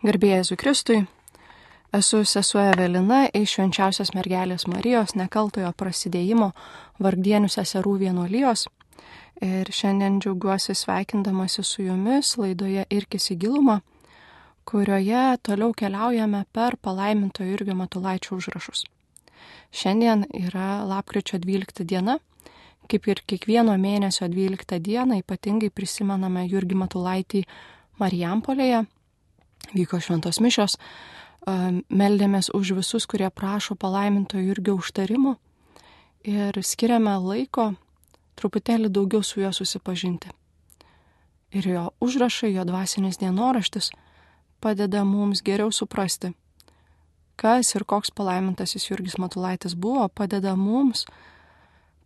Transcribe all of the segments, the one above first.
Garbėjai Zukristui, esu sesuo Evelina iš švenčiausios mergelės Marijos nekaltojo prasidėjimo vargdienių seserų vienuolijos. Ir šiandien džiaugiuosi sveikindamasi su jumis laidoje Irkis į gilumą, kurioje toliau keliaujame per palaiminto Jurgio Matulaičio užrašus. Šiandien yra lapkričio 12 diena, kaip ir kiekvieno mėnesio 12 dieną ypatingai prisimename Jurgį Matulaitį Marijampolėje vyko šventos mišios, meldėmės už visus, kurie prašo palaiminto Jurgio užtarimo ir skiriame laiko truputėlį daugiau su juo susipažinti. Ir jo užrašai, jo dvasinis dienoraštis padeda mums geriau suprasti, kas ir koks palaimintasis Jurgis Matulaitis buvo, padeda mums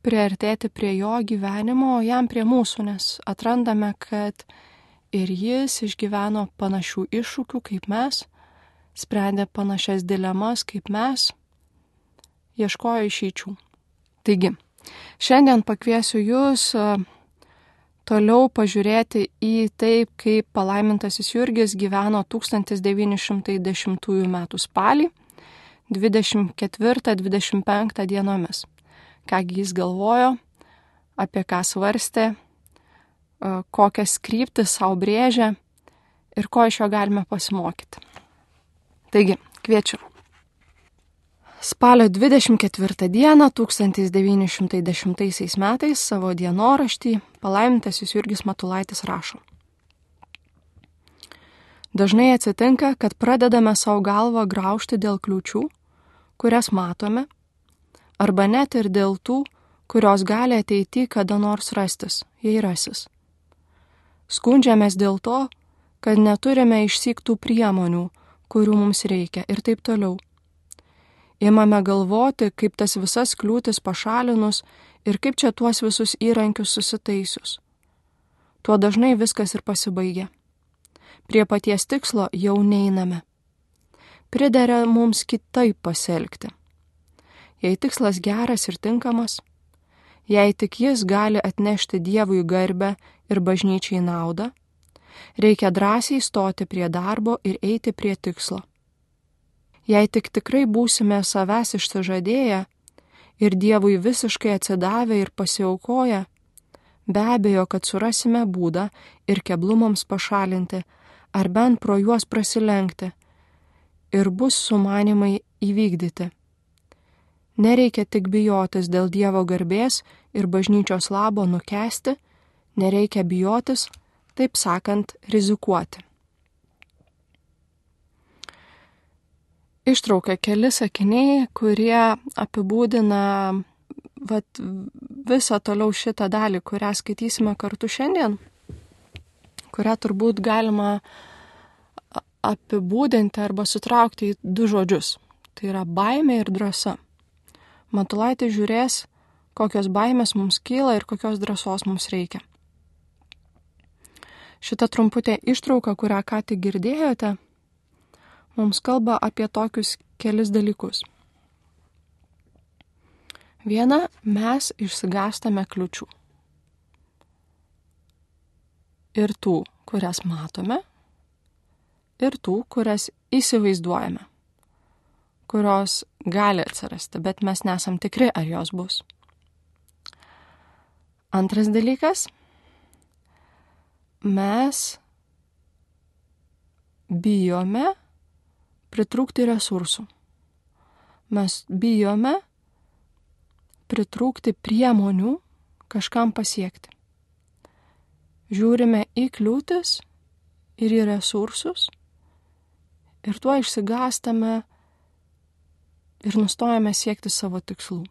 priartėti prie jo gyvenimo, o jam prie mūsų, nes atrandame, kad ir jis išgyveno panašių iššūkių kaip mes, sprendė panašias dilemas kaip mes, ieškojo išeičių. Taigi, šiandien pakviesiu jūs toliau pažiūrėti į taip, kaip palaimintasis Jurgis gyveno 1910 m. spalį 24-25 dienomis. Kągi jis galvojo, apie ką svarstė, kokias kryptis savo brėžia ir ko iš jo galime pasimokyti. Taigi, kviečiu. Spalio 24 dieną 1910 metais savo dienoraštį palaimintasis Jurgis Matulaitis rašo. Dažnai atsitinka, kad pradedame savo galvą graužti dėl kliūčių, kurias matome, arba net ir dėl tų, kurios gali ateiti kada nors rastis, jei rasis. Skundžiamės dėl to, kad neturime išsiktų priemonių, kurių mums reikia ir taip toliau. Imame galvoti, kaip tas visas kliūtis pašalinus ir kaip čia tuos visus įrankius susitaisius. Tuo dažnai viskas ir pasibaigia. Prie paties tikslo jau neiname. Pridarė mums kitaip pasielgti. Jei tikslas geras ir tinkamas, jei tik jis gali atnešti Dievui garbę ir bažnyčiai naudą, reikia drąsiai stoti prie darbo ir eiti prie tikslo. Jei tik tikrai būsime savęs išsižadėję ir Dievui visiškai atsidavę ir pasiaukoję, be abejo, kad surasime būdą ir keblumams pašalinti, ar bent pro juos prasilenkti, ir bus sumanimai įvykdyti. Nereikia tik bijotis dėl Dievo garbės ir bažnyčios labo nukesti, nereikia bijotis, taip sakant, rizikuoti. Ištraukia keli sakiniai, kurie apibūdina vat, visą toliau šitą dalį, kurią skaitysime kartu šiandien, kurią turbūt galima apibūdinti arba sutraukti į du žodžius. Tai yra baimė ir drąsa. Matulaitis žiūrės, kokios baimės mums kyla ir kokios drąsos mums reikia. Šita trumputė ištrauka, kurią ką tik girdėjote, mums kalba apie tokius kelis dalykus. Viena, mes išsigastame kliučių. Ir tų, kurias matome, ir tų, kurias įsivaizduojame kurios gali atsirasti, bet mes nesam tikri, ar jos bus. Antras dalykas. Mes bijome pritrūkti resursų. Mes bijome pritrūkti priemonių kažkam pasiekti. Žiūrime į kliūtis ir į resursus ir tuo išsigastame ir nustojame siekti savo tikslų.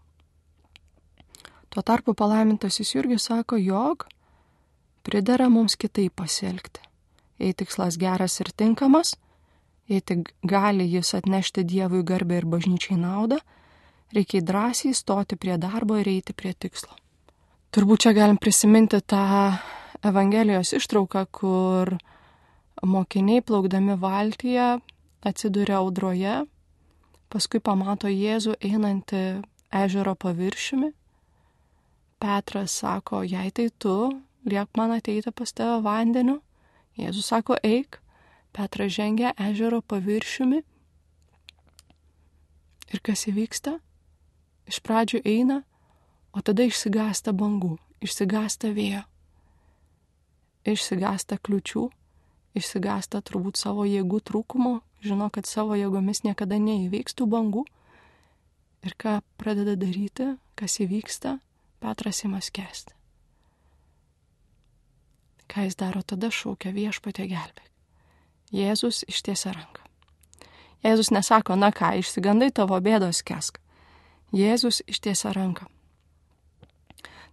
Tuo tarpu palaimintasis Jurgis sako, jog pridara mums kitaip pasielgti. Jei tikslas geras ir tinkamas, jei tik gali jis atnešti Dievui garbę ir bažnyčiai naudą, reikia drąsiai stoti prie darbo ir eiti prie tikslo. Turbūt čia galim prisiminti tą Evangelijos ištrauką, kur mokiniai plaukdami valtyje atsiduria audroje paskui pamato Jėzų einantį ežero paviršiumi. Petras sako, jei tai tu, liek man ateiti pas tave vandeniu. Jėzus sako, eik. Petras žengia ežero paviršiumi. Ir kas įvyksta? Iš pradžių eina, o tada išsigasta bangų, išsigasta vėjo, išsigasta kliučių, išsigasta turbūt savo jėgų trūkumo, žino, kad savo jėgomis niekada neįveiks tų bangų. Ir ką pradeda daryti, kas įvyksta, Petras įmas kesti. Ką jis daro tada, šaukia viešpatė gelbėk. Jėzus ištiesia ranką. Jėzus nesako, na ką, išsigandai tavo bėdos kesk. Jėzus ištiesia ranką.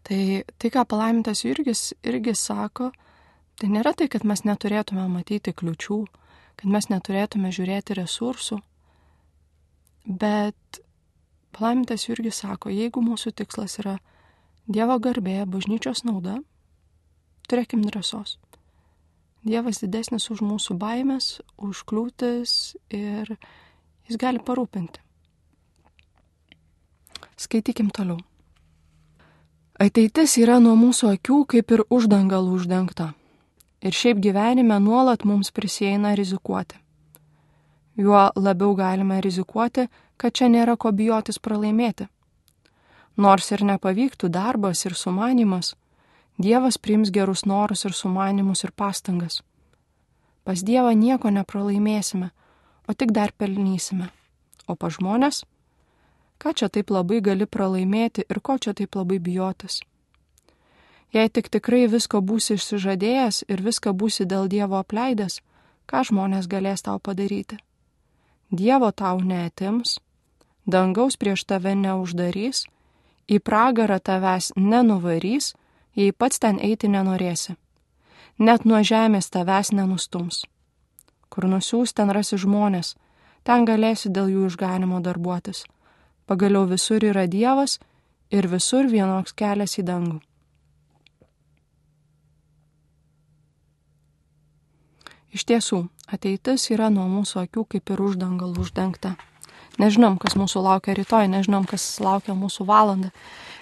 Tai, tai ką palaimintas Jurgis irgi sako, tai nėra tai, kad mes neturėtume matyti kliučių, kad mes neturėtume žiūrėti resursų, bet palaimintas Jurgis sako, jeigu mūsų tikslas yra Dievo garbė, bažnyčios nauda, turėkim drąsos. Dievas didesnis už mūsų baimės, už kliūtis ir jis gali parūpinti. Skaitykim toliau. Ateitis yra nuo mūsų akių kaip ir uždangalų uždengta. Ir šiaip gyvenime nuolat mums prisieina rizikuoti. Juo labiau galime rizikuoti, kad čia nėra ko bijotis pralaimėti. Nors ir nepavyktų darbas ir sumanimas, Dievas priims gerus norus ir sumanimus ir pastangas. Pas Dievą nieko nepralaimėsime, o tik dar pelnysime. O pa žmonės Ką čia taip labai gali pralaimėti ir ko čia taip labai bijotis? Jei tik tikrai visko būsi išsižadėjęs ir viską būsi dėl Dievo apleidęs, ką žmonės galės tau padaryti? Dievo tau neatims, dangaus prieš tave neuždarys, į pragarą tavęs nenuvarys, jei pats ten eiti nenorėsi. Net nuo žemės tavęs nenustums. Kur nusiūs ten rasi žmonės, ten galėsi dėl jų išganimo darbuotis Pagaliau visur yra Dievas ir visur vienoks kelias į dangų. Iš tiesų, ateitis yra nuo mūsų akių kaip ir uždangalų uždengta. Nežinom, kas mūsų laukia rytoj, nežinom, kas laukia mūsų valandą.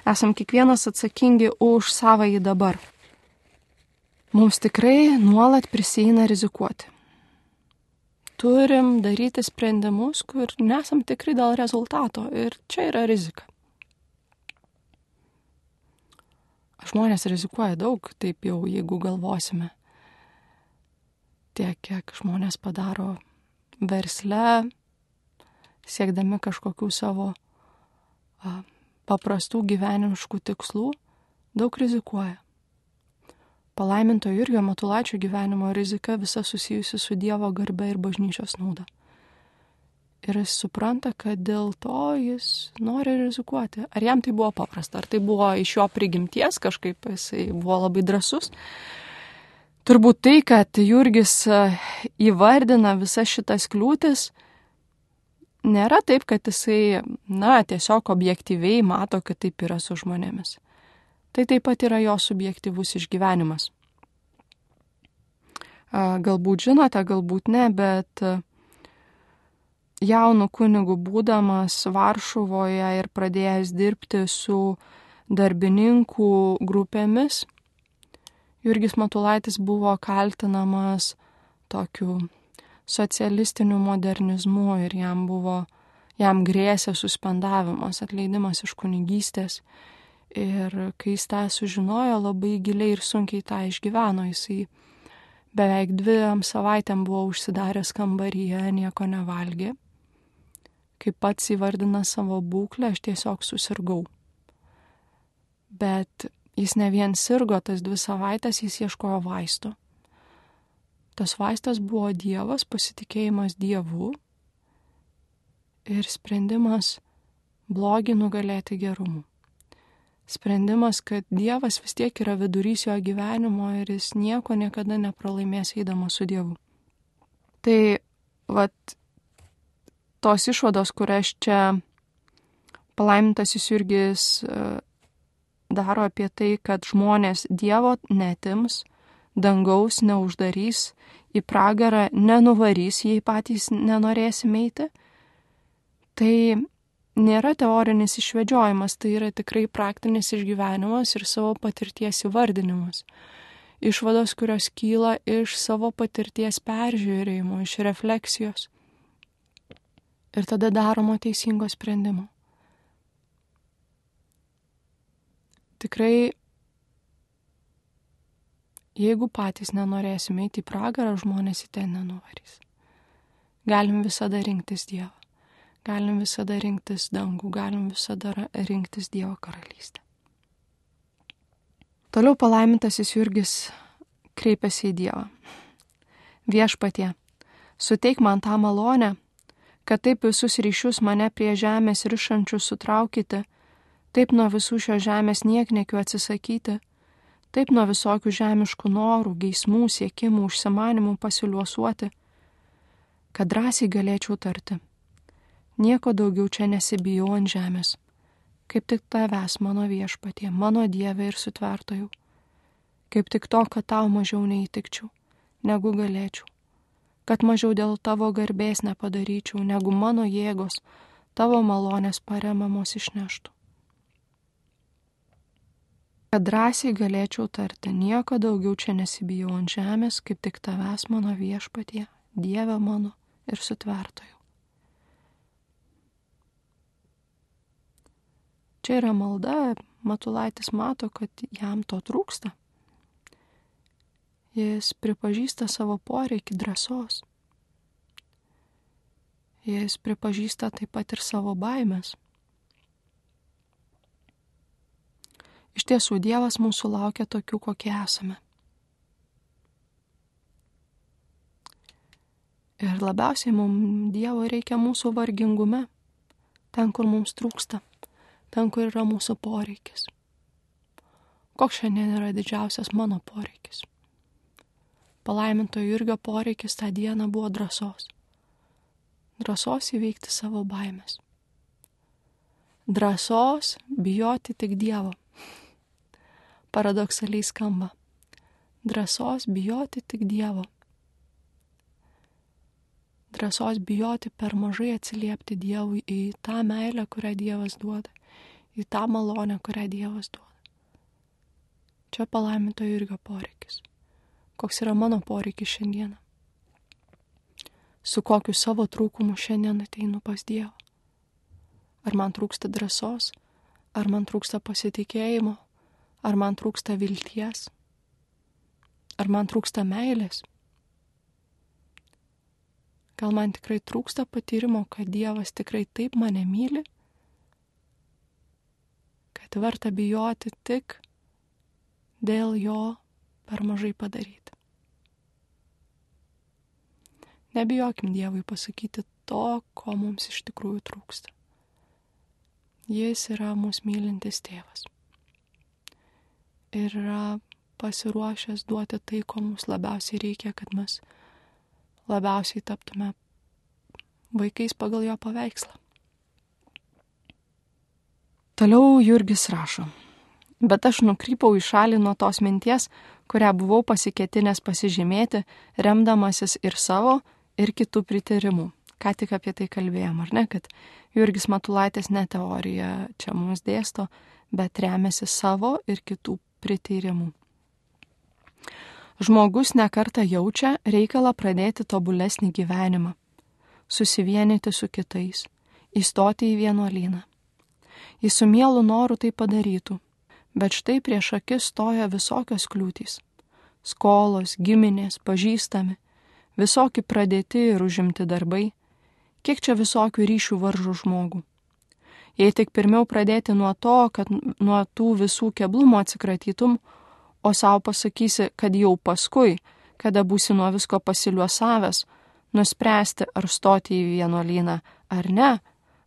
Esam kiekvienas atsakingi už savąjį dabar. Mums tikrai nuolat prisieina rizikuoti turim daryti sprendimus, kur nesam tikri dėl rezultato ir čia yra rizika. Žmonės rizikuoja daug, taip jau jeigu galvosime. Tiek, kiek žmonės padaro versle, siekdami kažkokių savo a, paprastų gyvenimiškų tikslų, daug rizikuoja. Palaiminto Jurgio Matulaičio gyvenimo rizika visa susijusi su Dievo garbe ir bažnyčios nauda. Ir jis supranta, kad dėl to jis nori rizikuoti. Ar jam tai buvo paprasta, ar tai buvo iš jo prigimties kažkaip, jisai buvo labai drasus. Turbūt tai, kad Jurgis įvardina visas šitas kliūtis, nėra taip, kad jisai, na, tiesiog objektyviai mato, kad taip yra su žmonėmis. Tai taip pat yra jo subjektivus išgyvenimas. Galbūt žinote, galbūt ne, bet jaunų kunigų būdamas Varšuvoje ir pradėjęs dirbti su darbininkų grupėmis, Jurgis Matulaitis buvo kaltinamas tokiu socialistiniu modernizmu ir jam buvo, jam grėsė suspendavimas, atleidimas iš kunigystės Ir kai jis tą sužinojo, labai giliai ir sunkiai tą išgyveno. Jisai beveik dviem savaitėm buvo užsidaręs kambaryje, nieko nevalgė. Kaip pats įvardina savo būklę, aš tiesiog susirgau. Bet jis ne vien sirgo tas dvi savaitės, jis ieškojo vaisto. Tas vaistas buvo Dievas, pasitikėjimas Dievu ir sprendimas blogį nugalėti gerumu sprendimas, kad Dievas vis tiek yra vidurys jo gyvenimo ir jis nieko niekada nepralaimės eidamas su Dievu. Tai, vat, tos išvados, kurias čia palaimintasis Jurgis e, daro apie tai, kad žmonės Dievo netims, dangaus neuždarys, į pragarą nenuvarys, jei patys nenorėsime eiti, tai nėra teorinis išvedžiojimas, tai yra tikrai praktinis išgyvenimas ir savo patirties įvardinimas. išvados, kurios kyla iš savo patirties peržiūrėjimo, iš refleksijos. Ir tada daromo teisingo sprendimo. Tikrai, jeigu patys nenorėsime eiti į pragarą, žmonės į ten nenuvarys. Galim visada rinktis Dievą. Galim visada rinktis dangų, galim visada rinktis Dievo karalystę. Toliau palaimintasis Jurgis kreipiasi į Dievą. Viešpatie, suteik man tą malonę, kad taip visus ryšius mane prie žemės ryšančius sutraukite, taip nuo visų šio žemės nieknekių atsisakyti, taip nuo visokių žemiškų norų, geismų, siekimų, užsimanimų pasiliuosuoti, kad drąsiai galėčiau tarti. Nieko daugiau čia nesibijau ant žemės, kaip tik tavęs mano viešpatie, mano Dieve ir sutvertojau, kaip tik to, kad tau mažiau neįtikčiau, negu galėčiau, kad mažiau dėl tavo garbės nepadaryčiau, negu mano jėgos tavo malonės paremamos išneštų. Kad drąsiai galėčiau tarti, nieko daugiau čia nesibijau ant žemės, kaip tik tavęs mano viešpatie, Dieve mano ir sutvertojų. Čia yra malda, Matulaitis mato, kad jam to trūksta. Jis pripažįsta savo poreikį drąsos. Jis pripažįsta taip pat ir savo baimės. Iš tiesų, Dievas mūsų laukia tokių, kokie esame. Ir labiausiai mums Dievo reikia mūsų vargingume, ten, kur mums trūksta, ten, kur yra mūsų poreikis. Koks šiandien yra didžiausias mano poreikis? Palaiminto Jurgio poreikis tą dieną buvo drąsos. Drąsos įveikti savo baimės. Drąsos bijoti tik Dievo. Paradoksaliai skamba. Drąsos bijoti tik Dievo drąsos bijoti per mažai atsiliepti Dievui į tą meilę, kurią Dievas duoda, į tą malonę, kurią Dievas duoda. Čia palaiminto irgi poreikis. Koks yra mano poreikis šiandieną? Su kokiu savo trūkumu šiandien ateinu pas Dievą? Ar man trūksta drąsos, ar man trūksta pasitikėjimo, ar man trūksta vilties, ar man trūksta meilės? Gal man tikrai trūksta patyrimo, kad Dievas tikrai taip mane myli, kad verta bijoti tik dėl jo per mažai padaryti. Nebijokim Dievui pasakyti to, ko mums iš tikrųjų trūksta. Jis yra mūsų mylintis tėvas. Ir yra pasiruošęs duoti tai, ko mums labiausiai reikia, kad mes labiausiai taptume vaikais pagal jo paveikslą. Toliau Jurgis rašo. Bet aš nukrypau į šalį nuo tos minties, kurią buvau pasiketinęs pasižymėti, remdamasis ir savo, ir kitų pritarimų. Ką tik apie tai kalbėjom, ar ne, kad Jurgis Matulaitis ne teorija čia mums dėsto, bet remiasi savo ir kitų pritarimų. Žmogus nekarta jaučia reikalą pradėti tobulesnį gyvenimą, susivienyti su kitais, įstoti į vienuolyną. Jis su mielu noru tai padarytų, bet štai prieš akis stoja visokios kliūtys - skolos, giminės, pažįstami, visokie pradėti ir užimti darbai, kiek čia visokių ryšių varžų žmogų. Jei tik pirmiau pradėti nuo to, kad nuo tų visų keblumų atsikratytum, o savo pasakysi, kad jau paskui, kada būsi nuo visko pasiliuosavęs, nuspręsti ar stoti į vienuolyną ar ne,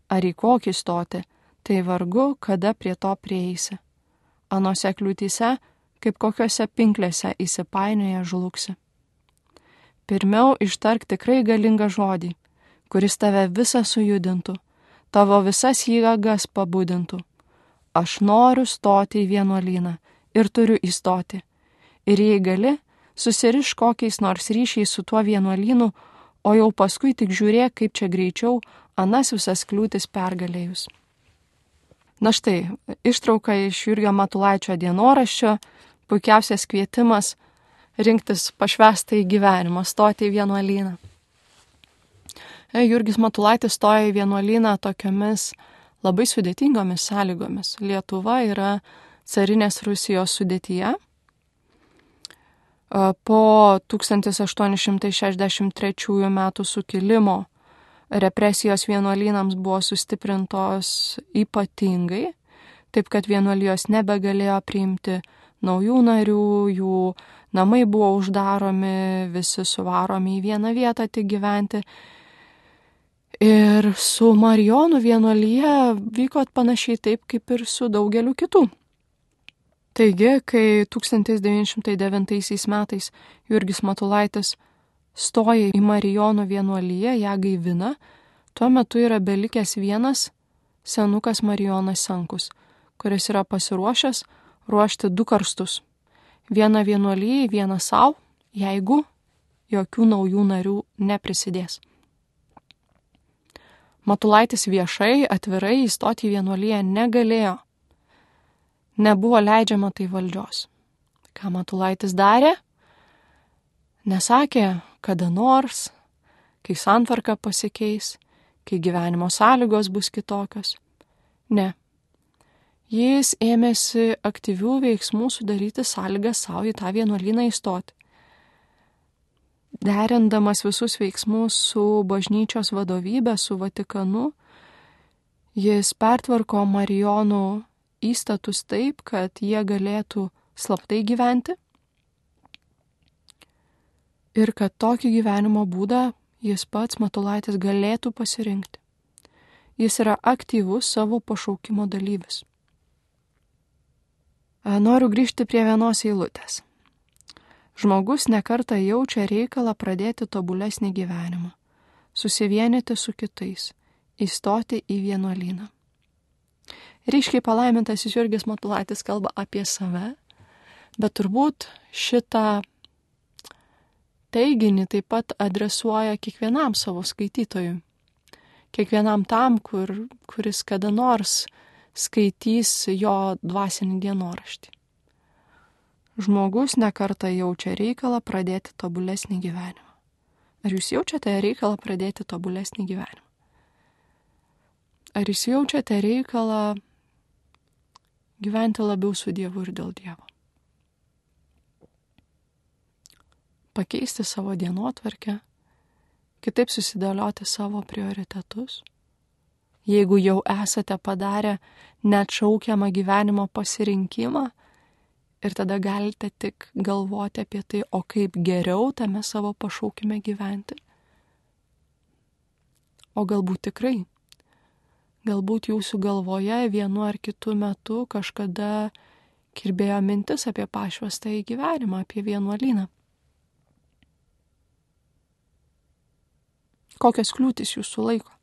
ar į kokį stoti, tai vargu, kada prie to prieisi. Anose kliūtyse, kaip kokiuose pinklėse įsipainioja žlugsi. Pirmiau ištark tikrai galingą žodį, kuris tave visą sujudintų, tavo visas jėgas pabudintų. Aš noriu stoti į vienuolyną ir turiu įstoti. Ir jei gali, susiriš kokiais nors ryšiais su tuo vienuolynu, o jau paskui tik žiūrėk, kaip čia greičiau anas visas kliūtis pergalėjus. Na štai, ištrauka iš Jurgio Matulaičio dienoraščio, puikiausias kvietimas rinktis pašvestą į gyvenimą, stoti į vienuolyną. E, Jurgis Matulaitis stoja į vienuolyną tokiamis labai sudėtingomis sąlygomis. Lietuva yra carinės Rusijos sudėtyje. E, po 1863 m. sukilimo represijos vienuolynams buvo sustiprintos ypatingai, taip kad vienuolijos nebegalėjo priimti naujų narių, jų namai buvo uždaromi, visi suvaromi į vieną vietą tik gyventi. Ir su Marijonų vienuolyje vyko panašiai taip, kaip ir su daugeliu kitų. Taigi, kai 1909 metais Jurgis Matulaitis stoja į Marijonų vienuolyje, ją gaivina, tuo metu yra belikęs vienas senukas Marijonas Sankus, kuris yra pasiruošęs ruošti du karstus. Vieną vienuolyjai, vieną savo, jeigu jokių naujų narių neprisidės. Matulaitis viešai, atvirai įstoti į vienuolyje negalėjo. Nebuvo leidžiama tai valdžios. Ką Matulaitis darė? Nesakė, kada nors, kai santvarka pasikeis, kai gyvenimo sąlygos bus kitokios. Ne. Jis ėmėsi aktyvių veiksmų sudaryti sąlygas savo į tą vienuolyną įstoti. Derindamas visus veiksmus su bažnyčios vadovybė, su Vatikanu, jis pertvarko Marijonų įstatus taip, kad jie galėtų slaptai gyventi ir kad tokį gyvenimo būdą jis pats Matulaitis galėtų pasirinkti. Jis yra aktyvus savo pašaukimo dalyvis. Noriu grįžti prie vienos eilutės. Žmogus nekarta jaučia reikalą pradėti tobulesnį gyvenimą, susivienyti su kitais, įstoti į vienuolyną. Ryškiai palaimintasis Jurgis Matulaitis kalba apie save, bet turbūt šitą teiginį taip pat adresuoja kiekvienam savo skaitytojui. Kiekvienam tam, kur, kuris kada nors skaitys jo dvasinį dienoraštį. Žmogus nekarta jaučia reikalą pradėti tobulesnį gyvenimą. Ar jūs jaučiate reikalą pradėti tobulesnį gyvenimą? Ar jūs jaučiate reikalą gyventi labiau su Dievu ir dėl Dievo? pakeisti savo dienotvarkę, kitaip susidėlioti savo prioritetus. Jeigu jau esate padarę neatšaukiamą gyvenimo pasirinkimą ir tada galite tik galvoti apie tai, o kaip geriau tame savo pašaukime gyventi. O galbūt tikrai. Galbūt jūsų galvoje vienu ar kitu metu kažkada kirbėjo mintis apie pašvestą į gyvenimą, apie vienuolyną. Kokios kliūtis jūsų laiko?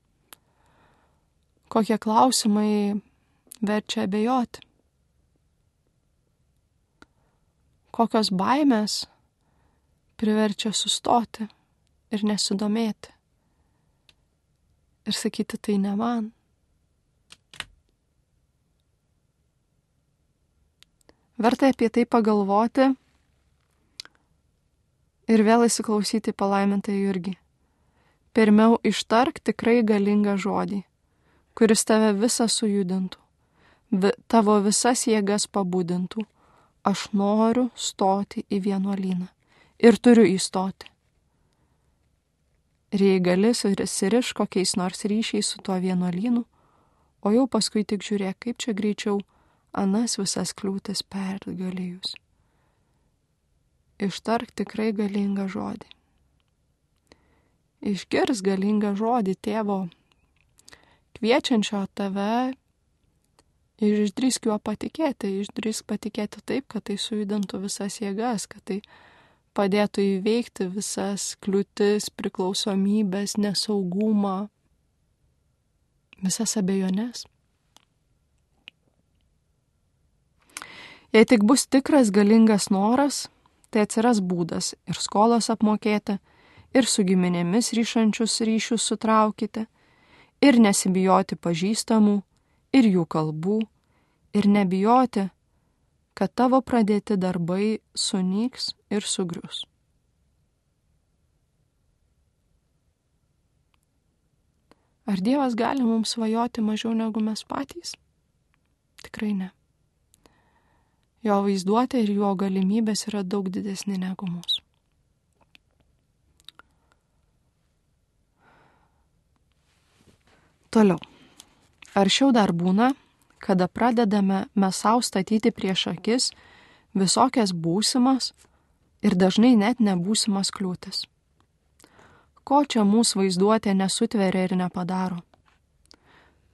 Kokie klausimai verčia abejoti? Kokios baimės priverčia sustoti ir nesidomėti? Ir sakyti, tai ne man. Verta apie tai pagalvoti ir vėl įsiklausyti palaimintą Jurgį. Pirmiau ištark tikrai galingą žodį, kuris tave visą sujudintų, vi, tavo visas jėgas pabudintų. Aš noriu stoti į vienuolyną ir turiu įstoti. Ir jei gali, susiriš kokiais nors ryšiais su tuo vienuolynu, o jau paskui tik žiūrėk, kaip čia greičiau anas visas kliūtis pergalėjus. Ištark tikrai galingą žodį išgirs galingą žodį tėvo, kviečiančio tave ir išdrįsk juo patikėti, išdrįsk patikėti taip, kad tai sujudintų visas jėgas, kad tai padėtų įveikti visas kliūtis, priklausomybės, nesaugumą, visas abejonės. Jei tik bus tikras galingas noras, tai atsiras būdas ir skolas apmokėti, ir su giminėmis ryšančius ryšius sutraukite, ir nesibijoti pažįstamų, ir jų kalbų, ir nebijoti, kad tavo pradėti darbai sunyks ir sugrius. Ar Dievas gali mums svajoti mažiau negu mes patys? Tikrai ne. Jo vaizduotė ir jo galimybės yra daug didesnė negu mūsų. Toliau. Aršiau dar būna, kada pradedame mes savo statyti prieš akis visokias būsimas ir dažnai net nebūsimas kliūtis. Ko čia mūsų vaizduotė nesutveria ir nepadaro?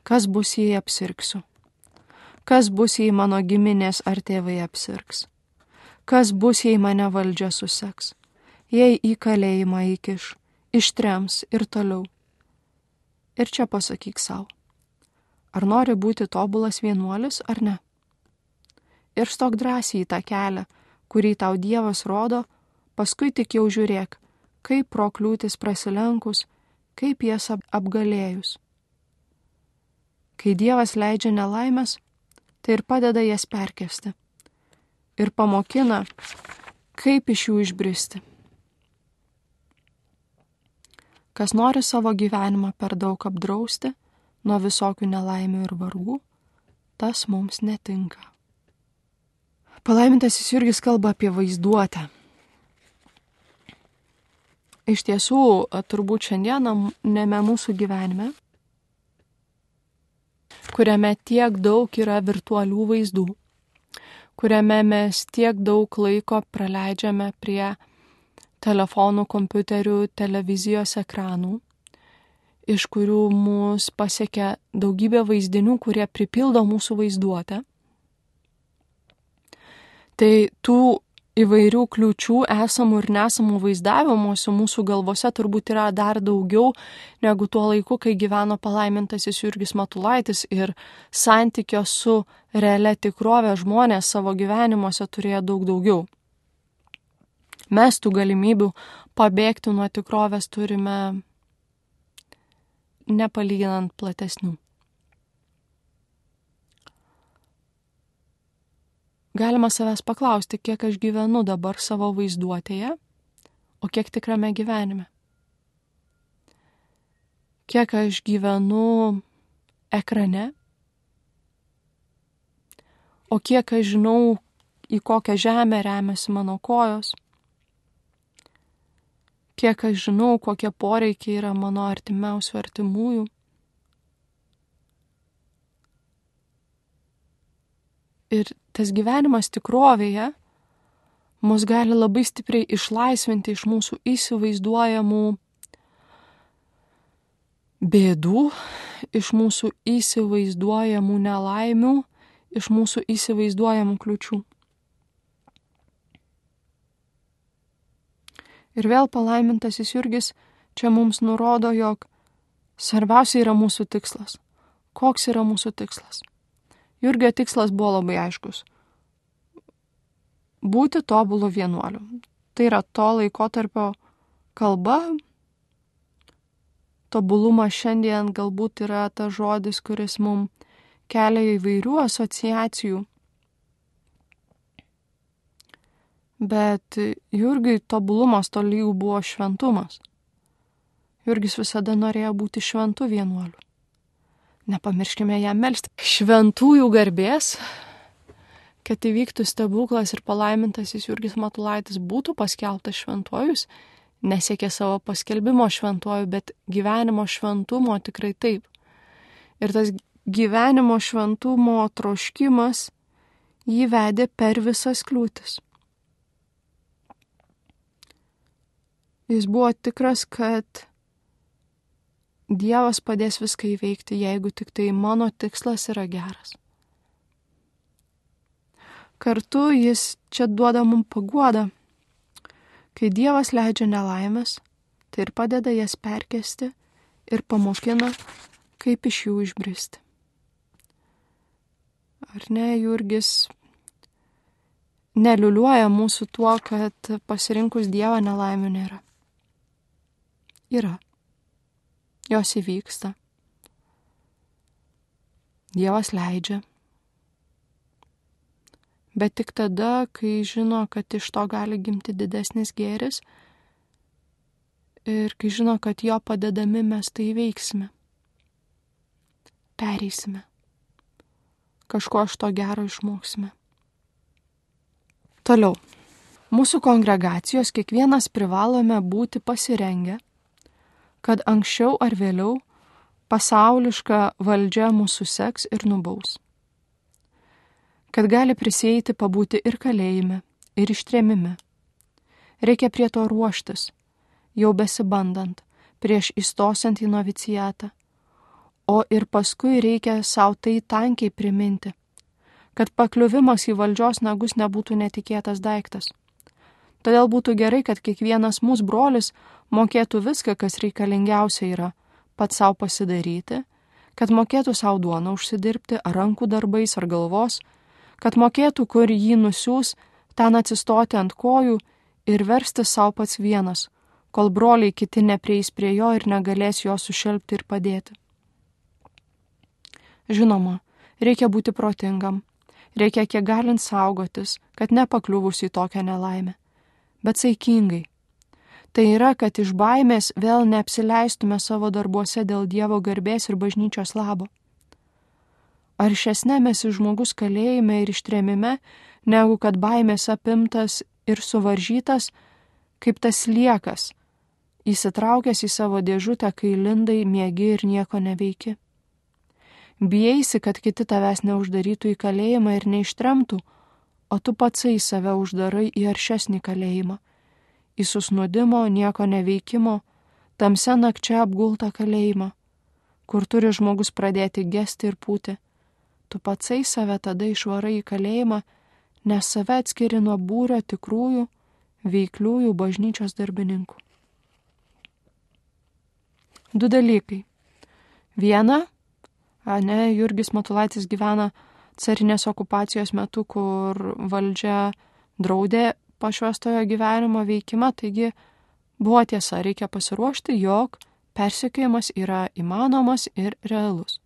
Kas bus, jei apsirksiu? Kas bus, jei mano giminės ar tėvai apsirgs? Kas bus, jei mane valdžia suseks? Jei į kalėjimą įkiš, ištrems ir toliau. Ir čia pasakyk savo ar nori būti tobulas vienuolis ar ne. Ir stok drąsiai į tą kelią, kurį tau Dievas rodo, paskui tik jau žiūrėk, kaip pro kliūtis prasilenkus, kaip jas apgalėjus. Kai Dievas leidžia nelaimės, tai ir padeda jas perkesti. Ir pamokina, kaip iš jų išbristi. Kas nori savo gyvenimą per daug apdrausti, nuo visokių nelaimių ir vargų, tas mums netinka. Palaimintasis Jurgis kalba apie vaizduotę. Iš tiesų, turbūt šiandieną neme mūsų gyvenime, kuriame tiek daug yra virtualių vaizdų, kuriame mes tiek daug laiko praleidžiame prie telefonų, kompiuterių, televizijos ekranų, iš kurių mus pasiekia daugybė vaizdinių, kurie pripildo mūsų vaizduotę. Tai tų įvairių kliučių esamų ir nesamų vaizdavimuose mūsų galvose turbūt yra dar daugiau negu tuo laiku, kai gyveno palaimintasis Jurgis Matulaitis ir santykio su realia tikrovė žmonės savo gyvenimuose turėjo daug daugiau. Mes tų galimybių pabėgti nuo tikrovės turime nepalyginant platesnių. Galima savęs paklausti, kiek aš gyvenu dabar savo vaizduotėje, o kiek tikrame gyvenime. Kiek aš gyvenu ekrane, o kiek aš žinau, į kokią žemę remiasi mano kojos kiek aš žinau, kokie poreikiai yra mano artimiausių artimųjų. Ir tas gyvenimas tikrovėje mus gali labai stipriai išlaisvinti iš mūsų įsivaizduojamų bėdų, iš mūsų įsivaizduojamų nelaimių, iš mūsų įsivaizduojamų kliučių. Ir vėl palaimintasis Jurgis čia mums nurodo, jog svarbiausia yra mūsų tikslas. Koks yra mūsų tikslas? Jurgio tikslas buvo labai aiškus. Būti tobulų vienuoliu. Tai yra to laikotarpio kalba. Tobulumas šiandien galbūt yra ta žodis, kuris mums kelia įvairių asociacijų. Bet Jurgiui tobulumas tolygų buvo šventumas. Jurgis visada norėjo būti šventu vienuoliu. Nepamirškime ją melstį. Šventųjų garbės, kad įvyktų stebuklas ir palaimintasis Jurgis Matulaitis būtų paskelbtas šventuojus, nesiekė savo paskelbimo šventuoju, bet gyvenimo šventumo tikrai taip. Ir tas gyvenimo šventumo troškimas jį vedė per visas kliūtis. Jis buvo tikras, kad Dievas padės viską įveikti, jeigu tik tai mano tikslas yra geras. Kartu jis čia duoda mums paguodą. Kai Dievas leidžia nelaimės, tai ir padeda jas perkesti ir pamokina, kaip iš jų išbristi. Ar ne, Jurgis neliuliuoja mūsų tuo, kad pasirinkus Dievą nelaimių nėra yra. Jos įvyksta. Dievas leidžia. bet tik tada, kai žino, kad iš to gali gimti didesnis gėris ir kai žino, kad jo padedami mes tai veiksime. Pereisime. Kažko iš to gero išmoksime. Toliau. Mūsų kongregacijos kiekvienas privalome būti pasirengę, kad anksčiau ar vėliau pasauliška valdžia mūsų seks ir nubaus kad gali prisėti pabūti ir kalėjime, ir ištrėmime. Reikia prie to ruoštis, jau besibandant, prieš įstosiant į novicijatą. O ir paskui reikia savo tai tankiai priminti, kad pakliuvimas į valdžios nagus nebūtų netikėtas daiktas. Todėl būtų gerai, kad kiekvienas mūsų brolis mokėtų viską, kas reikalingiausia yra, pats savo pasidaryti, kad mokėtų savo duoną užsidirbti ar rankų darbais ar galvos, kad mokėtų, kur jį nusiūs, ten atsistoti ant kojų ir versti savo pats vienas, kol broliai kiti neprieis prie jo ir negalės jo sušelbti ir padėti. Žinoma, reikia būti protingam, reikia kiek galint saugotis, kad nepakliuvus į tokią nelaimę, bet saikingai. Tai yra, kad iš baimės vėl neapsileistume savo darbuose dėl Dievo garbės ir bažnyčios labo. Aršesnė mes žmogus kalėjime ir ištrėmime, negu kad baimės apimtas ir suvaržytas, kaip tas liekas, įsitraukęs į savo dėžutę, kai lindai mėgi ir nieko neveiki. Bijai, kad kiti tavęs neuždarytų į kalėjimą ir neištremtų, o tu patsai save uždarai į aršesnį kalėjimą, į susnudimo, nieko neveikimo, tamse nakčia apgultą kalėjimą, kur turi žmogus pradėti gesti ir pūti tu patsai save tada išvarai į kalėjimą, nes save atskiri nuo būrio tikrųjų, veikliųjų bažnyčios darbininkų. Du dalykai. Viena, ne, Jurgis Matulaitis gyvena carinės okupacijos metu, kur valdžia draudė pašvestojo gyvenimo veikimą, taigi buvo tiesa, reikia pasiruošti, jog persekiojimas yra įmanomas ir realus.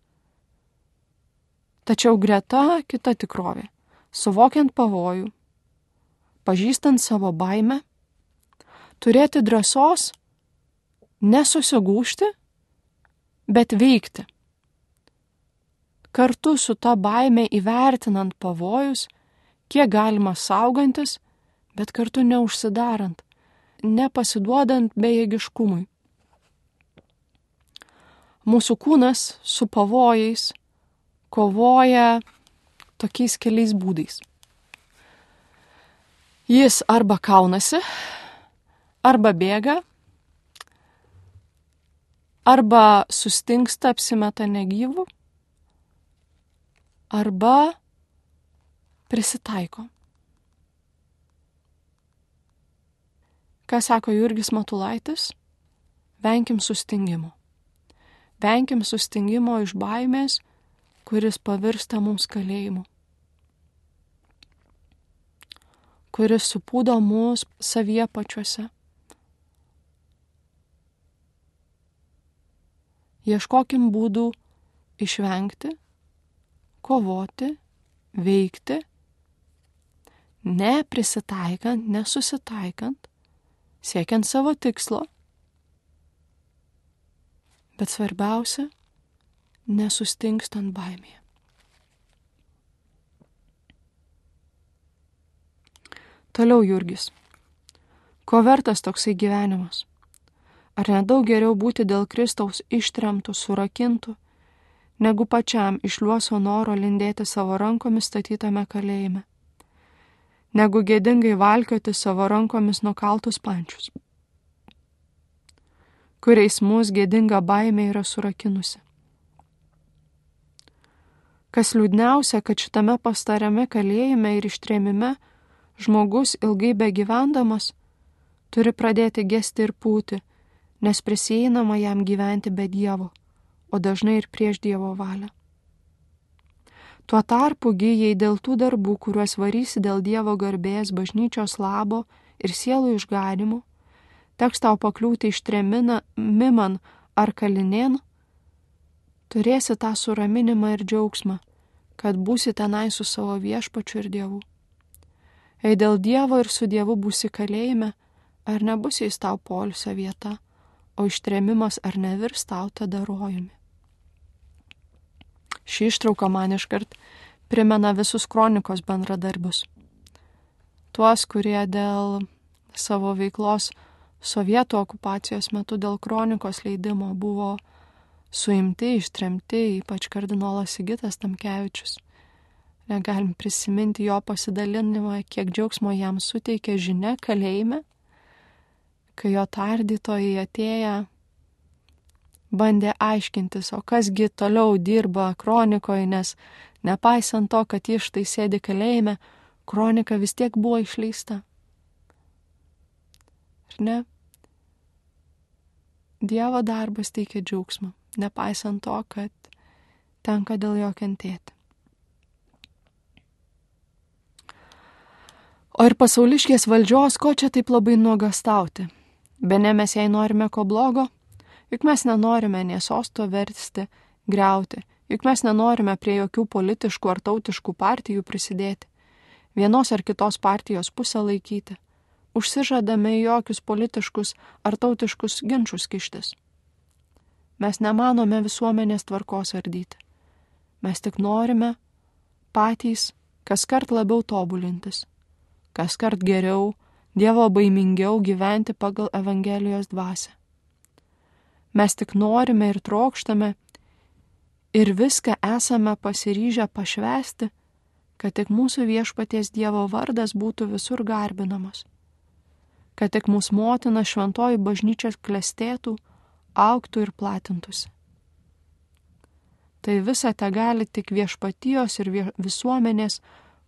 Tačiau greta kita tikrovė. Suvokiant pavojų, pažįstant savo baimę, turėti drąsos nesusigūšti, bet veikti. Kartu su ta baime įvertinant pavojus, kiek galima saugantis, bet kartu neužsidarant, nepasiduodant bejėgiškumui. Mūsų kūnas su pavojais kovoja tokiais keliais būdais. Jis arba kaunasi, arba bėga, arba sustingsta, apsimeta negyvų, arba prisitaiko. Ką sako Jurgis Matulaitis? Venkim sustingimo. Venkim sustingimo iš baimės kuris pavirsta mums kalėjimu, kuris supūdo mus savie pačiuose. Ieškokim būdų išvengti, kovoti, veikti, neprisitaikant, nesusitaikant, siekiant savo tikslo. Bet svarbiausia nesustingstant baimėje. Toliau Jurgis. Ko vertas toksai gyvenimas? Ar nedaug geriau būti dėl Kristaus ištremtų, surakintų, negu pačiam išliuoso noro lindėti savo rankomis statytame kalėjime, negu gėdingai valkioti savo rankomis nukaltus pančius, kuriais mūsų gėdinga baimė yra surakinusi. Kas liūdniausia, kad šitame pastariame kalėjime ir ištrėmime žmogus ilgai begyvendamas turi pradėti gesti ir pūti, nes prisėjinama jam gyventi be Dievo, o dažnai ir prieš Dievo valią. Tuo tarpu gyjai dėl tų darbų, kuriuos varysi dėl Dievo garbės, bažnyčios labo ir sielų išganimų, teks tau pakliūti ištremina, miman ar kalinėn, turėsi tą suraminimą ir džiaugsmą, kad būsi tenai su savo viešpačiu ir Dievu. Jei dėl Dievo ir su Dievu būsi kalėjime, ar nebus jais tau polisio vieta, o ištremimas ar nevirs tau tada rojumi. Ši ištrauka man iškart primena visus kronikos bendradarbius. Tuos, kurie dėl savo veiklos sovietų okupacijos metu dėl kronikos leidimo buvo suimti, ištremti, ypač kardinolas Sigitas Tamkevičius. Negalim prisiminti jo pasidalinimą, kiek džiaugsmo jam suteikė žinia kalėjime, kai jo tardytojai atėję bandė aiškintis, o kasgi toliau dirba kronikoje, nes nepaisant to, kad jis štai sėdi kalėjime, kronika vis tiek buvo išleista. Ar ne? Dievo darbas teikia džiaugsmą, nepaisant to, kad tenka dėl jo kentėti. O ir pasauliškės valdžios, ko čia taip labai nuogastauti? Be ne mes jei norime ko blogo, juk mes nenorime nie sosto versti, greuti, juk mes nenorime prie jokių politiškų ar tautiškų partijų prisidėti, vienos ar kitos partijos pusę laikyti užsižadame į jokius politiškus ar tautiškus ginčius kištis. Mes nemanome visuomenės tvarkos ardyti. Mes tik norime patys kas kart labiau tobulintis, kas kart geriau, Dievo baimingiau gyventi pagal Evangelijos dvasę. Mes tik norime ir trokštame ir viską esame pasiryžę pašvesti, kad tik mūsų viešpaties Dievo vardas būtų visur garbinamas kad tik mūsų motina šventoji bažnyčia klestėtų, auktų ir platintųsi. Tai visa te gali tik viešpatijos ir visuomenės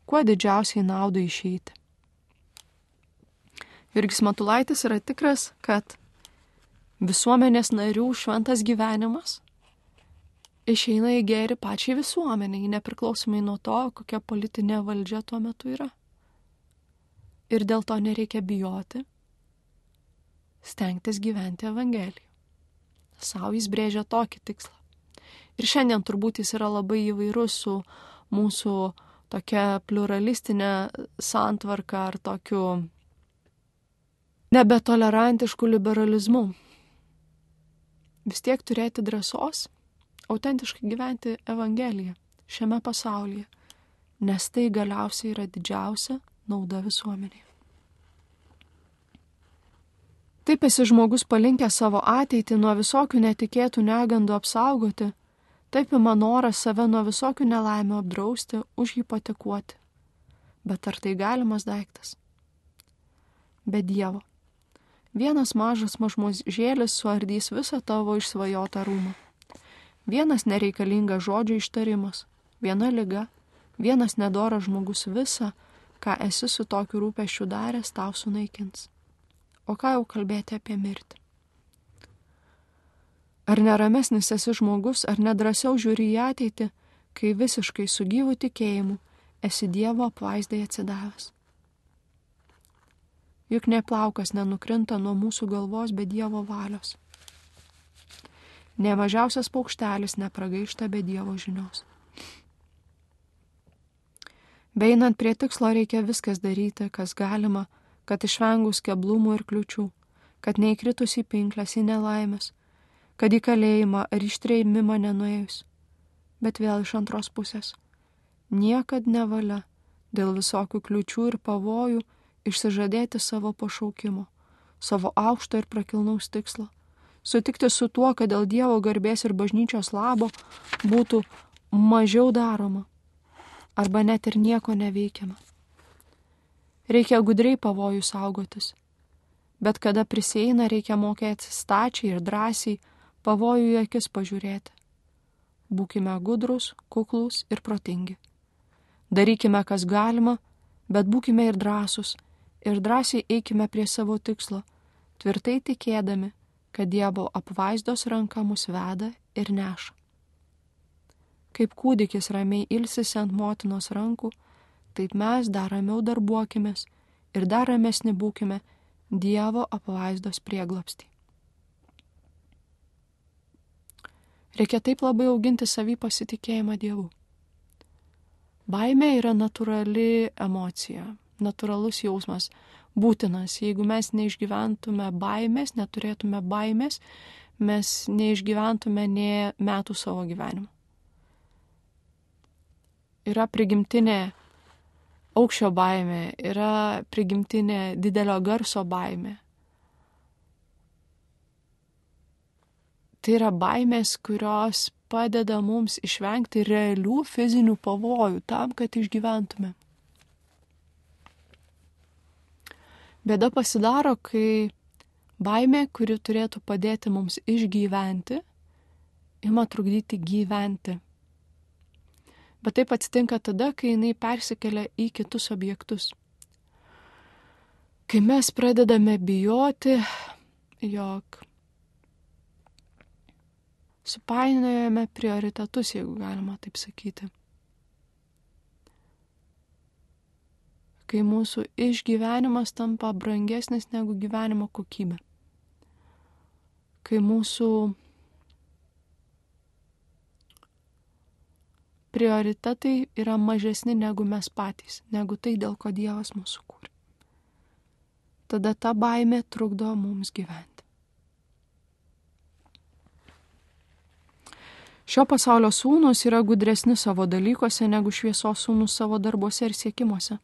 kuo didžiausiai naudai išeiti. Virgis Matulaitis yra tikras, kad visuomenės narių šventas gyvenimas išeina į gerį pačiai visuomeniai, nepriklausomai nuo to, kokia politinė valdžia tuo metu yra. Ir dėl to nereikia bijoti, stengtis gyventi Evangeliją. Sau jis brėžia tokį tikslą. Ir šiandien turbūt jis yra labai įvairus su mūsų tokia pluralistinė santvarka ar tokiu nebetolerantišku liberalizmu. Vis tiek turėti drąsos autentiškai gyventi Evangeliją šiame pasaulyje, nes tai galiausiai yra didžiausia nauda visuomenėje. Taip esi žmogus palinkęs savo ateitį nuo visokių netikėtų negandų apsaugoti, taip ima noras save nuo visokių nelaimių apdrausti, užhipotekuoti. Bet ar tai galimas daiktas? Be Dievo. Vienas mažas mažmožėlis suardys visą tavo išsvajotą rūmą. Vienas nereikalingas žodžio ištarimas, viena lyga, vienas nedoras žmogus visą, ką esi su tokiu rūpešiu daręs, tau sunaikins o ką jau kalbėti apie mirtį. Ar neramesnis esi žmogus, ar nedrasiau žiūri į ateitį, kai visiškai su gyvu tikėjimu esi Dievo apvaizdai atsidavęs. Juk neplaukas nenukrinta nuo mūsų galvos be Dievo valios. Ne mažiausias paukštelis nepragaišta be Dievo žinios. Beinant prie tikslo reikia viskas daryti, kas galima, kad išvengus keblumų ir kliučių, kad neįkritus į pinklės, į nelaimės, kad į kalėjimą ar ištreimimą nenuėjus. Bet vėl iš antros pusės. Niekad nevalia dėl visokių kliučių ir pavojų išsižadėti savo pašaukimo, savo aukšto ir prakilnaus tikslo, sutikti su tuo, kad dėl Dievo garbės ir bažnyčios labo būtų mažiau daroma arba net ir nieko neveikiama. Reikia gudriai pavojų saugotis. Bet kada prisieina, reikia mokėti stačiai ir drąsiai pavojų į akis pažiūrėti. Būkime gudrus, kuklus ir protingi. Darykime, kas galima, bet būkime ir drąsus ir drąsiai eikime prie savo tikslo, tvirtai tikėdami, kad Dievo apvaizdos ranka mus veda ir neša. Kaip kūdikis ramiai ilsisi ant motinos rankų, taip mes dar ramiau darbuokimės ir dar ramesni būkime Dievo apvaizdos prieglopstį. Reikia taip labai auginti savį pasitikėjimą Dievu. Baimė yra natūrali emocija, natūralus jausmas, būtinas. Jeigu mes neišgyventume baimės, neturėtume baimės, mes neišgyventume nie metų savo gyvenimo. Yra prigimtinė aukščio baimė, yra prigimtinė didelio garso baimė. Tai yra baimės, kurios padeda mums išvengti realių fizinių pavojų tam, kad išgyventume. Bėda pasidaro, kai baimė, kuri turėtų padėti mums išgyventi, ima trukdyti gyventi. Bet taip atsitinka tada, kai jinai persikelia į kitus objektus. Kai mes pradedame bijoti, jog supainiojame prioritetus, jeigu galima taip sakyti. Kai mūsų išgyvenimas tampa brangesnis negu gyvenimo kokybė. Kai mūsų prioritetai yra mažesni negu mes patys, negu tai, dėl ko Dievas mūsų kūrė. Tada ta baimė trukdo mums gyventi. Šio pasaulio sūnus yra gudresni savo dalykuose negu šviesos sūnus savo darbuose ir siekimuose.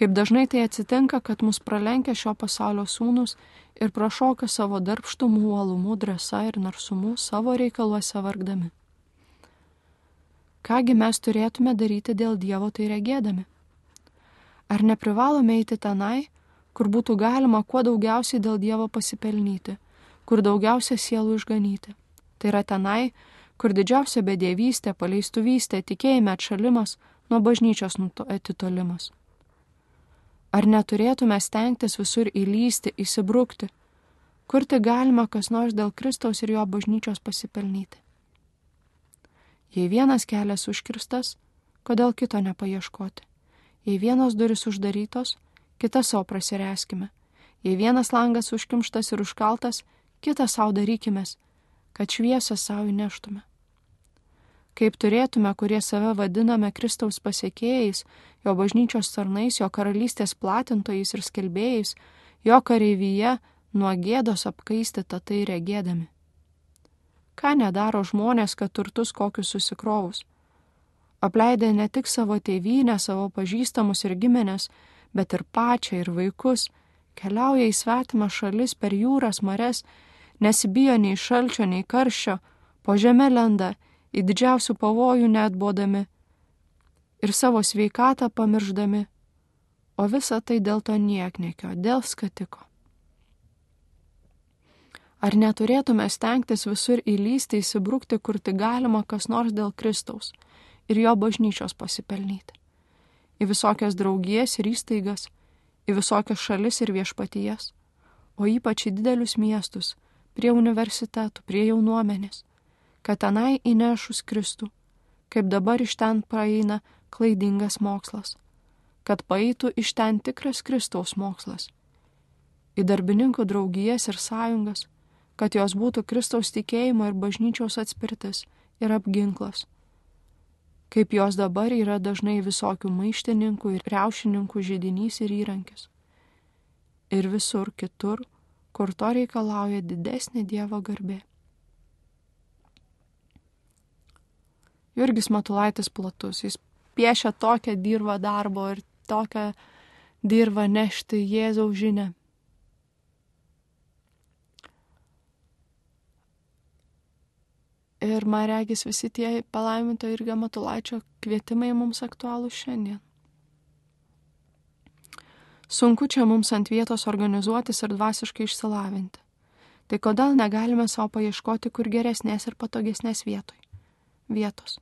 Kaip dažnai tai atsitinka, kad mus pralenkia šio pasaulio sūnus ir prašoka savo darbštumų, uolumų, drąsa ir narsumu savo reikaluose vargdami. Kągi mes turėtume daryti dėl Dievo tai regėdami? Ar neprivalome eiti tenai, kur būtų galima kuo daugiausiai dėl Dievo pasipelnyti, kur daugiausia sielų išganyti? Tai yra tenai, kur didžiausia bedėvystė, paleistuvystė, tikėjime atšalimas, nuo bažnyčios atitolimas. Ar neturėtume stengtis visur įlysti, įsibrukti, kur tik galima kas nors dėl Kristaus ir jo bažnyčios pasipelnyti? Jei vienas kelias užkirstas, kodėl kito nepaieškoti? Jei vienos duris uždarytos, kitą savo prasireskime. Jei vienas langas užkimštas ir užkaltas, kitą savo darykime, kad šviesą savo įneštume kaip turėtume, kurie save vadiname Kristaus pasiekėjais, jo bažnyčios tarnais, jo karalystės platintojais ir skelbėjais, jo kareivyje nuo gėdos apkaistyta tai regėdami. Ką nedaro žmonės, kad turtus kokius susikrovus? Apleidę ne tik savo tėvynę, savo pažįstamus ir gimenės, bet ir pačią ir vaikus, keliauja į svetimą šalis per jūras, mares, nesibijo nei šalčio, nei karščio, po žemę lenda į didžiausių pavojų net bodami ir savo sveikatą pamirždami, o visa tai dėl to nieknekio, dėl skatiko. Ar neturėtume stengtis visur įlysti, įsibrukti, kur tik galima kas nors dėl Kristaus ir jo bažnyčios pasipelnyti? Į visokias draugijas ir įstaigas, į visokias šalis ir viešpatijas, o ypač į didelius miestus, prie universitetų, prie jaunuomenės kad tenai įnešus Kristų, kaip dabar iš ten praeina klaidingas mokslas, kad paeitų iš ten tikras Kristaus mokslas, į darbininkų draugijas ir sąjungas, kad jos būtų Kristaus tikėjimo ir bažnyčios atspirtis ir apginklas, kaip jos dabar yra dažnai visokių maištininkų ir reušininkų žydinys ir įrankis. Ir visur kitur, kur to reikalauja didesnė Dievo garbė. Jurgis Matulaitis platus. Jis piešia tokią dirbą darbo ir tokią dirbą nešti Jėzaus žinę. Ir man regis visi tie palaiminto irgi Matulaičio kvietimai mums aktualūs šiandien. Sunku čia mums ant vietos organizuotis ir dvasiškai išsilavinti. Tai kodėl negalime savo paieškoti kur geresnės ir patogesnės vietoj? vietos?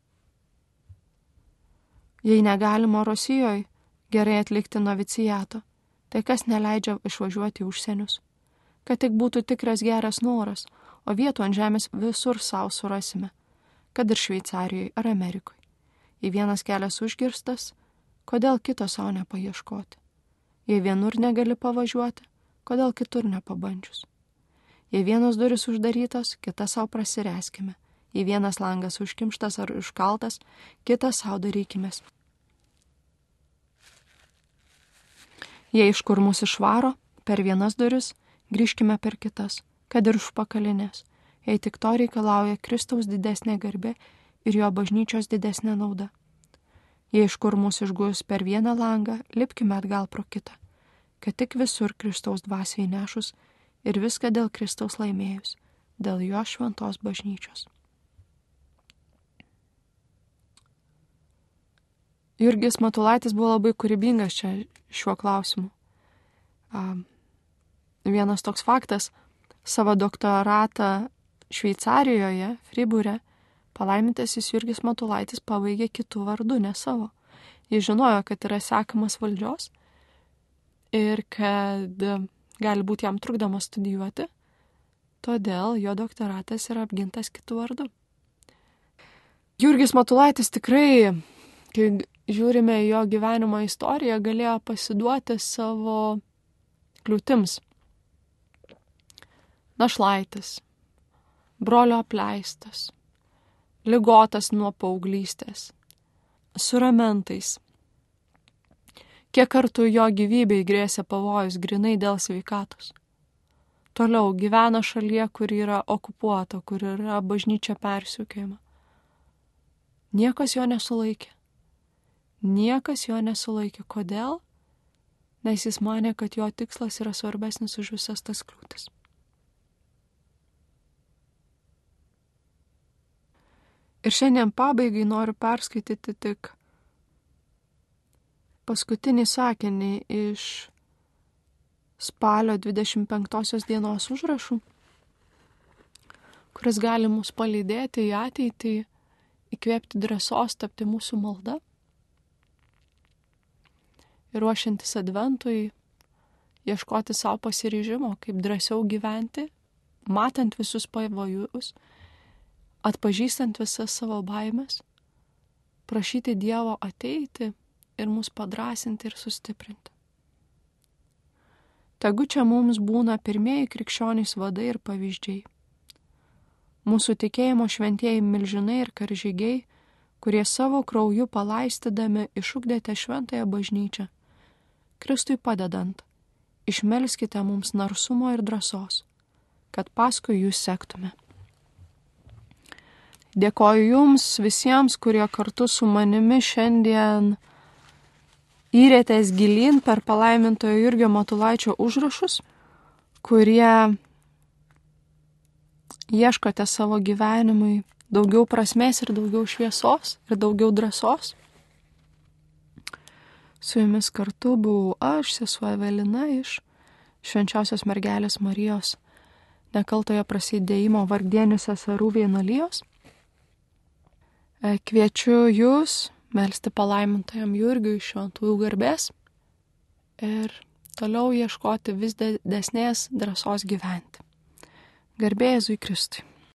Jei negalima Rusijoje gerai atlikti novicijato, tai kas neleidžia išvažiuoti užsienius? Kad tik būtų tikras geras noras, o vietų ant žemės visur savo surasime, kad ir Šveicarijoje ar Amerikoje. Jei vienas kelias užgirstas, kodėl kito savo nepaieškoti? Jei vienur negali pavažiuoti, kodėl kitur nepabandžius? Jei vienos duris uždarytos, kitą savo prasireskime Jei vienas langas užkimštas ar užkaltas, kitą savo darykimės. Jei iš kur mūsų išvaro, per vienas duris, grįžkime per kitas, kad ir už pakalinės, jei tik to reikalauja Kristaus didesnė garbė ir jo bažnyčios didesnė nauda. Jei iš kur mūsų išgus per vieną langą, lipkime atgal pro kitą, kad tik visur Kristaus dvasiai nešus ir viską dėl Kristaus laimėjus, dėl jo šventos bažnyčios. Jurgis Matulaitis buvo labai kūrybingas čia šiuo klausimu. Vienas toks faktas - savo doktoratą Šveicarijoje, Fribūre, palaimintasis Jurgis Matulaitis pabaigė kitų vardų, ne savo. Jis žinojo, kad yra sekamas valdžios ir kad gali būti jam trukdoma studijuoti, todėl jo doktoratas yra apgintas kitų vardų. Jurgis Matulaitis tikrai, kai žiūrime jo gyvenimo istoriją, galėjo pasiduoti savo kliūtims. Našlaitis, brolio apleistas, lygotas nuo paauglystės, su ramentais. Kiek kartų jo gyvybei grėsė pavojus grinai dėl sveikatos. Toliau gyvena šalyje, kur yra okupuota, kur yra bažnyčia persiūkėjama. Niekas jo nesulaikė. Niekas jo nesulaikė. Kodėl? Nes jis mane, kad jo tikslas yra svarbesnis už visas tas kliūtis. Ir šiandien pabaigai noriu perskaityti tik paskutinį sakinį iš spalio 25 dienos užrašų, kuris gali mus palydėti į ateitį, įkvėpti drąsos tapti mūsų malda ir ruošiantis adventui, ieškoti savo pasiryžimo, kaip drąsiau gyventi, matant visus pavojus, atpažįstant visas savo baimės, prašyti Dievo ateiti ir mus padrasinti ir sustiprinti. Tegu čia mums būna pirmieji krikščionys vadai ir pavyzdžiai. Mūsų tikėjimo šventieji milžinai ir karžygiai, kurie savo krauju palaistydami išugdėte šventąją bažnyčią Kristui padedant, išmelskite mums narsumo ir drąsos, kad paskui jūs sektume. Dėkoju Jums visiems, kurie kartu su manimi šiandien įrėtės gilin per palaimintojo Jurgio Matulaičio užrašus, kurie ieškote savo gyvenimui daugiau prasmės ir daugiau šviesos ir daugiau drąsos. Su jumis kartu buvau aš, sesuo Evelina iš švenčiausios mergelės Marijos nekaltojo prasidėjimo vargdienių seserų vienuolijos. E, kviečiu jūs melstį palaimintajam Jurgiui šventųjų garbės ir toliau ieškoti vis didesnės drąsos gyventi. Garbėjai Jėzui Kristui.